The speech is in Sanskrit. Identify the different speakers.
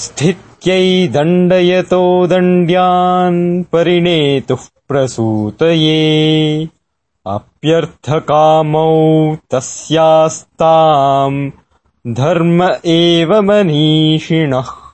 Speaker 1: स्थित्यै दण्डयतो दण्ड्यान् परिणेतुः प्रसूतये। अप्यर्थकामौ तस्यास्ताम् धर्म एव मनीषिणः।